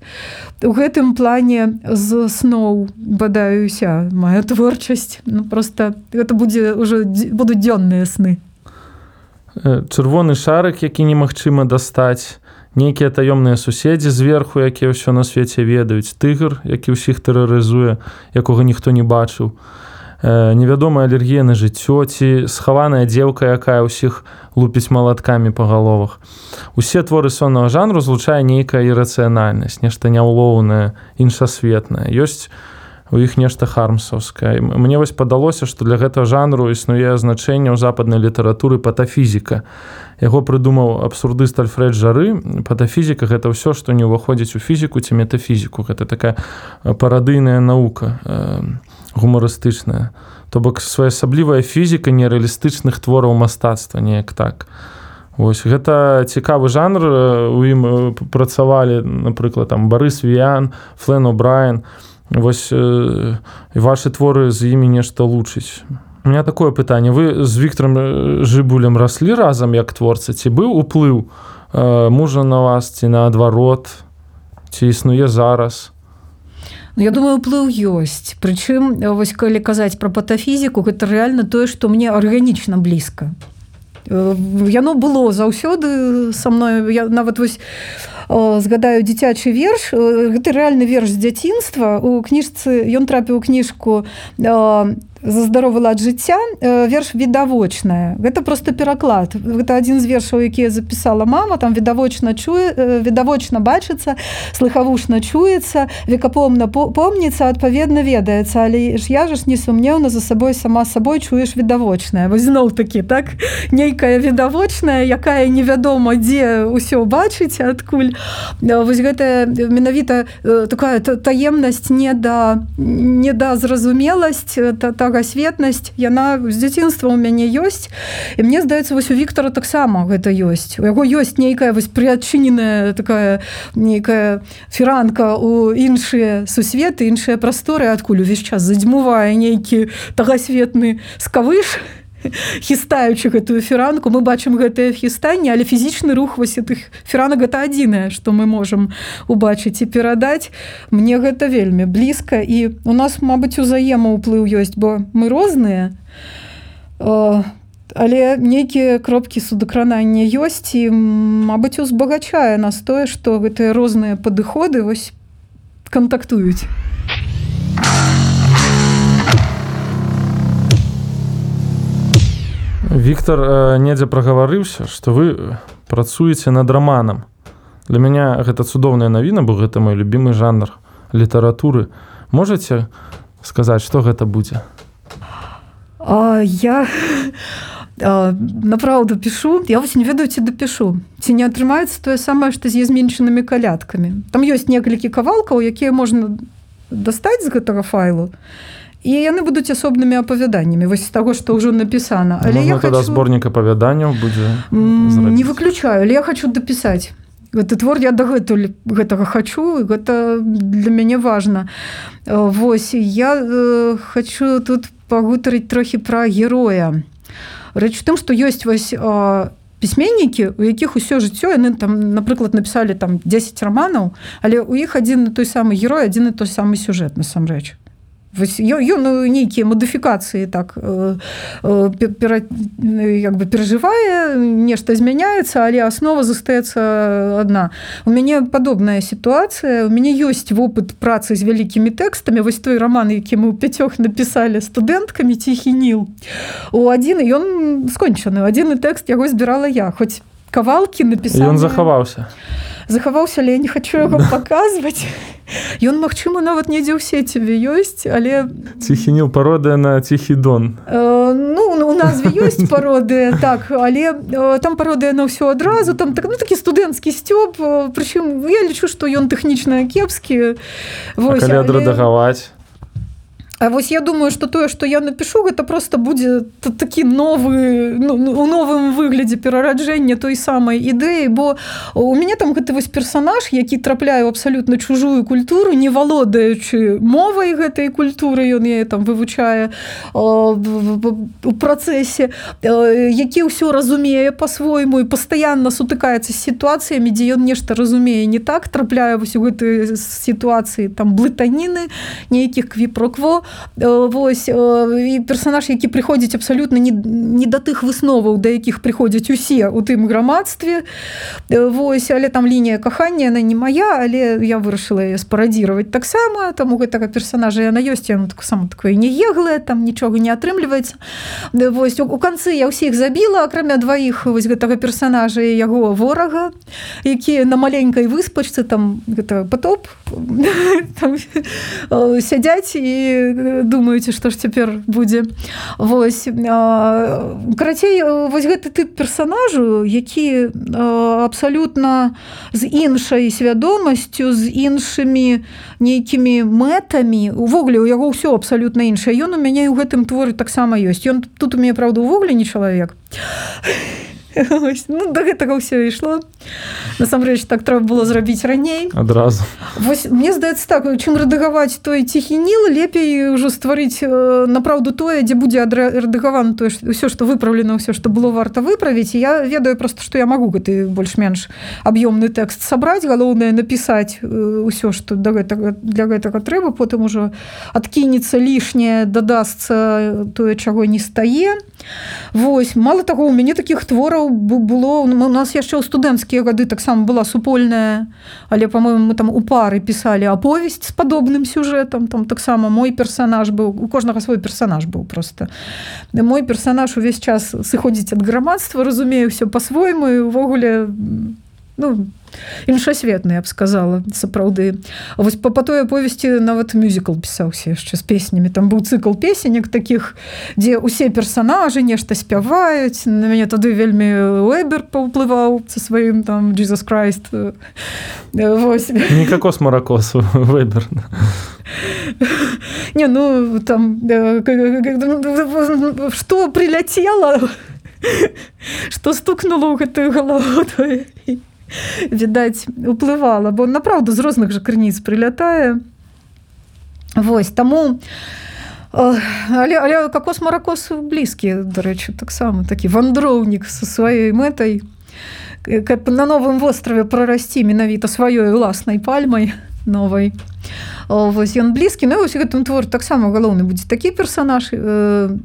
у гэтым плане з сноў бадаюся моя творчасць. Ну просто гэта будзе уже будуць дзённыя сны чырвоны шарык які немагчыма дастаць нейкія таёмныя суседзі зверху якія ўсё на свеце ведаюць тыгр які ўсіх тэрарызуе якога ніхто не бачыў. Невядомая алергія на жыццё ці схаваная дзеўка якая ўсіх лупіць малаткамі па галовах. Усе творы соннага жанру злучае нейкая ірацыянальнасць нешта няўлоўнае іншасветнае. Ёсць у іх нешта хармсаўскае. Мне вось падалося што для гэтага жанру існуе значэнне ў западнай літаратуры патафізіка. Яго прыдумаў абсурдыст альфред жары. Патафізіка гэта ўсё што не ўваходзіць у фізіку ці метафізіку. Гэта такая парадыйная наука гумарыстычная. То бок своеасаблівая фізіка нерэалістычных твораў мастацтва неяк так. Вось гэта цікавы жанр у ім працавалі напрыклад там барыс віян флен брайан вось э, ваши творы з імі нешта лучыць. У меня такое пытанне. Вы з Віктором жыбулем раслі разам як творца ці быў уплыў э, мужа на вас ці наадварот? Ці існуе зараз? Ну, я думаю уплыў ёсць. Прычым вось калі казаць пра патафізіку гэта рэальна тое што мне арганічна блізка. Яно было заўсёды са мною я нават вось згадаю дзіцячы верш гэта рэальны верш дзяцінства у кніжцы ён трапіў кніжку за здаровы лад жыцця верш відавочная гэта просто пераклад гэта адзін з вершаў якія запісала мама. Там відавочна чуе відавочна бачыцца слыхавушна чуецца векапомна помніцца адпаведна ведаецца але ж я ж несумнеўна за сабой сама сабой чуеш відавочная вось зноў такі так? Нейкая відавочная якая невядома дзе ўсё бачыць адкуль. Вось гэтая менавіта такая таемнасць не да не да зразумеласць так светнасць яна з дзяцінства у мяне ёсць і мне здаецца вось у Віктора таксама гэта ёсць у яго ёсць нейкая вось прыадчыненая такая нейкая фіранка у іншыя сусветы іншыя прасторы адкуль увесь час задзьмувае нейкі тагасветны скавыш. і хістаючы гэтую фіранку мы бачым гэтае хістанне але фізічны рух вось тых фіранак гэта адзінае што мы можам убачыць і перадаць. Мне гэта вельмі блізка. І у нас мабыць узаема ўплыў ёсць бо мы розныя. Але нейкія кропкі судакранання ёсць і мабыць узбагачае нас тое што гэтыя розныя падыходы вось кантактуюць Віктор э, недзе прагаварыўся, што вы працуеце над раманам. Для мяне гэта цудоўная навіна, бо гэта мой любімы жанр літаратуры. Можаце сказаць, што гэта будзе? А, я направўду пішу я вось не ведаю ці дапішу ці не атрымаецца тое самае што з зменшанымі каляткамі там ёсць некалькі кавалкаў якія можна дастаць з гэтага файлу яны будуць асобнымі апавяданнямі вось таго што ўжо напісана але я хочу... зборнік апавяданняў будзе не выключаю. Але я хочу дапісаць гэты твор я дагэтуль гэтага хачу гэта для мяне важна Вось я э, хочу тут пагутарыць трохі пра героя. Рэч у тым што ёсць вось пісьменнікі у якіх усё жыццё яны там напрыклад напісалі там 10 раманаў але у іх адзін той самы герой адзін і той самы сюжэт насамрэч ён ну, нейкія мадыфікацыі так э, э, пера, як бы перажывае нешта змяняецца але аснова застаецца адна у мяне падобная сітуацыя у мяне ёсць вопыт працы з вялікімі тэкстамі вось той роман які мы ў пяцёх напісалі студэнткамі ціхі ніл у адзін ён скончаны адзіны тэкст яго збірала я хоць кавалкі напісаў ён захаваўся захаваўся але я не хочу яго паказваць Ён магчыма нават недзе ў сеціве ёсць але ціхініл пародыя на ціхі дон э, ну у назве ёсць пародыя так але э, там пародыя на ўсё адразу там так ну такі студэнцкі сцёб прычым я лічу што ён тэхнічна кепскі адрэдагаваць А вось я думаю что тое что я напишу гэта просто будзе такі новы ну, ну, у новым выглядзе перараджэння той самай ідэі бо у мяне там гэты вось персонаж які трапляю абсалютна чужую культуру не валодаючы мовай гэтай культуры ён я там вывучае у працэсе які ўсё разумее по-свойму і пастаянна сутыкаецца з сітуацыямі дзе ён нешта разумее не так трапляе вось у гэтай сітуацыі там блытаніны нейкіх квіпрокво Вось і персонаж, які прыходзіць абсалютна не, не да тых высноваў, да якіх прыходзяць усе у тым грамадстве. Вось, але там лінія кахання она не моя, але я вырашыла яе спарадзіраваць таксама там у гэтага персонажа яна ёсць яно так сама такое не еглае, там нічога не атрымліваецца. Вось у канцы я ўсіх забіла, акрамя дваіх вось гэтага персонажа яго ворага, які на маленькай выспачцы там гэта потоп сядзяць і думаеце што ж цяпер будзе Вось карацей вось гэты тып персонажу які абсалютна з іншай свядомасцю з іншымі нейкімі мэтамі увогуле у яго ўсё абсалютна іншае. Ён у мяне ў гэтым творы таксама ёсць. Ён тут у мяне праўда увогуле не чалавек ну, до гэтага ўсё ішло. Насамрэч так трэба было зрабіць раней. Адразу. Вось, мне здаецца так чым рэдагаваць той ціхі ніл лепей ўжо стварыць направўду тое дзе будзе рэдагаван тое ўсё што выпраўлена ўсё што было варта выправіць. Я ведаю просто што я магу гэты больш-менш аб'ёмны тэкст сабраць галоўнае напісаць ўсё што да гэтага для гэтага трэба. Потым ужо адкінецца лішняе дадасца тое чаго не стае. Вось мало таго у мяне таких твораў было у нас яшчэ ў студэнцкія гады таксама была супольная але по-моему мы там у пары пісалі аповесць з падобным сюжэтам там таксама мой персонаж быў у кожнага свой персонаж быў просто. Мой персонаж увесь час сыходзіць ад грамадства разумею все по-свойму увогуле ну іншасветны я б сказала сапраўды. Вось па па той аповесці нават мюзікл пісаўся яшчэ з песнямі. Там быў цыкл песенек таких дзе усе персонажы нешта спяваюць. На мяне тады вельмі лэбер паўплываў са сваім там Jesus Christ не кокос маракосу выбер не ну там что приляцела что стукнуло ў гэтую галаву відаць уплывала бо направду з розных жа крыніц прылятае. Вось таму але, але какос маракос блізкі дарэчы таксама такі вандроўнік са сваёй мэтай каб на новым востраве прарасці менавіта сваёй уласнай пальмай новай. Вось ён блізкі ну, вось гэтым твор таксама галоўны будзе такі персонаж э,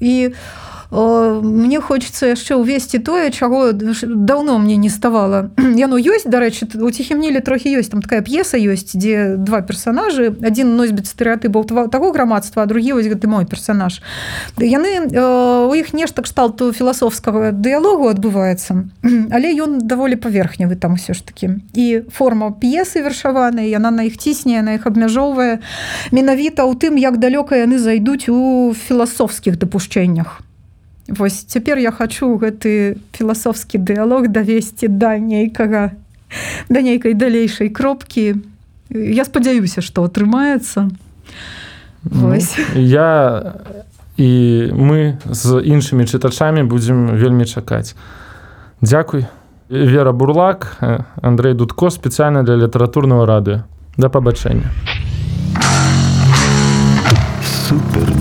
і у мне хочется яшчэ ўвесці тое чаго давно мне не ставала яно ёсць дарэчы у ціхімнілі трохі ёсць там такая п'еса ёсць дзе два персонажы один носьбіць стэеатыбаў таго грамадства другі вось гэты мой персонаж яны у іх нешта кшталту філасофскага дыялогу адбываецца але ён даволі паверхневы там усё ж таки і форма п'есы вершаваная яна на іх цісне на іх абмяжоўвае менавіта ў тым як далёка яны зайдуць у філасофскіх дапушчэннях Вось цяпер я хачу гэты філасофскі дыялог давесці да нейкага да нейкай далейшай кропкі. Я спадзяюся, што атрымаецца. Ну, я і мы з іншымі чытачамі будзем вельмі чакаць. Дзякуй. Вера Бурлак, Андрей Дудко спецыяльна для літаратурнага радыё. Да пабачэння. Супер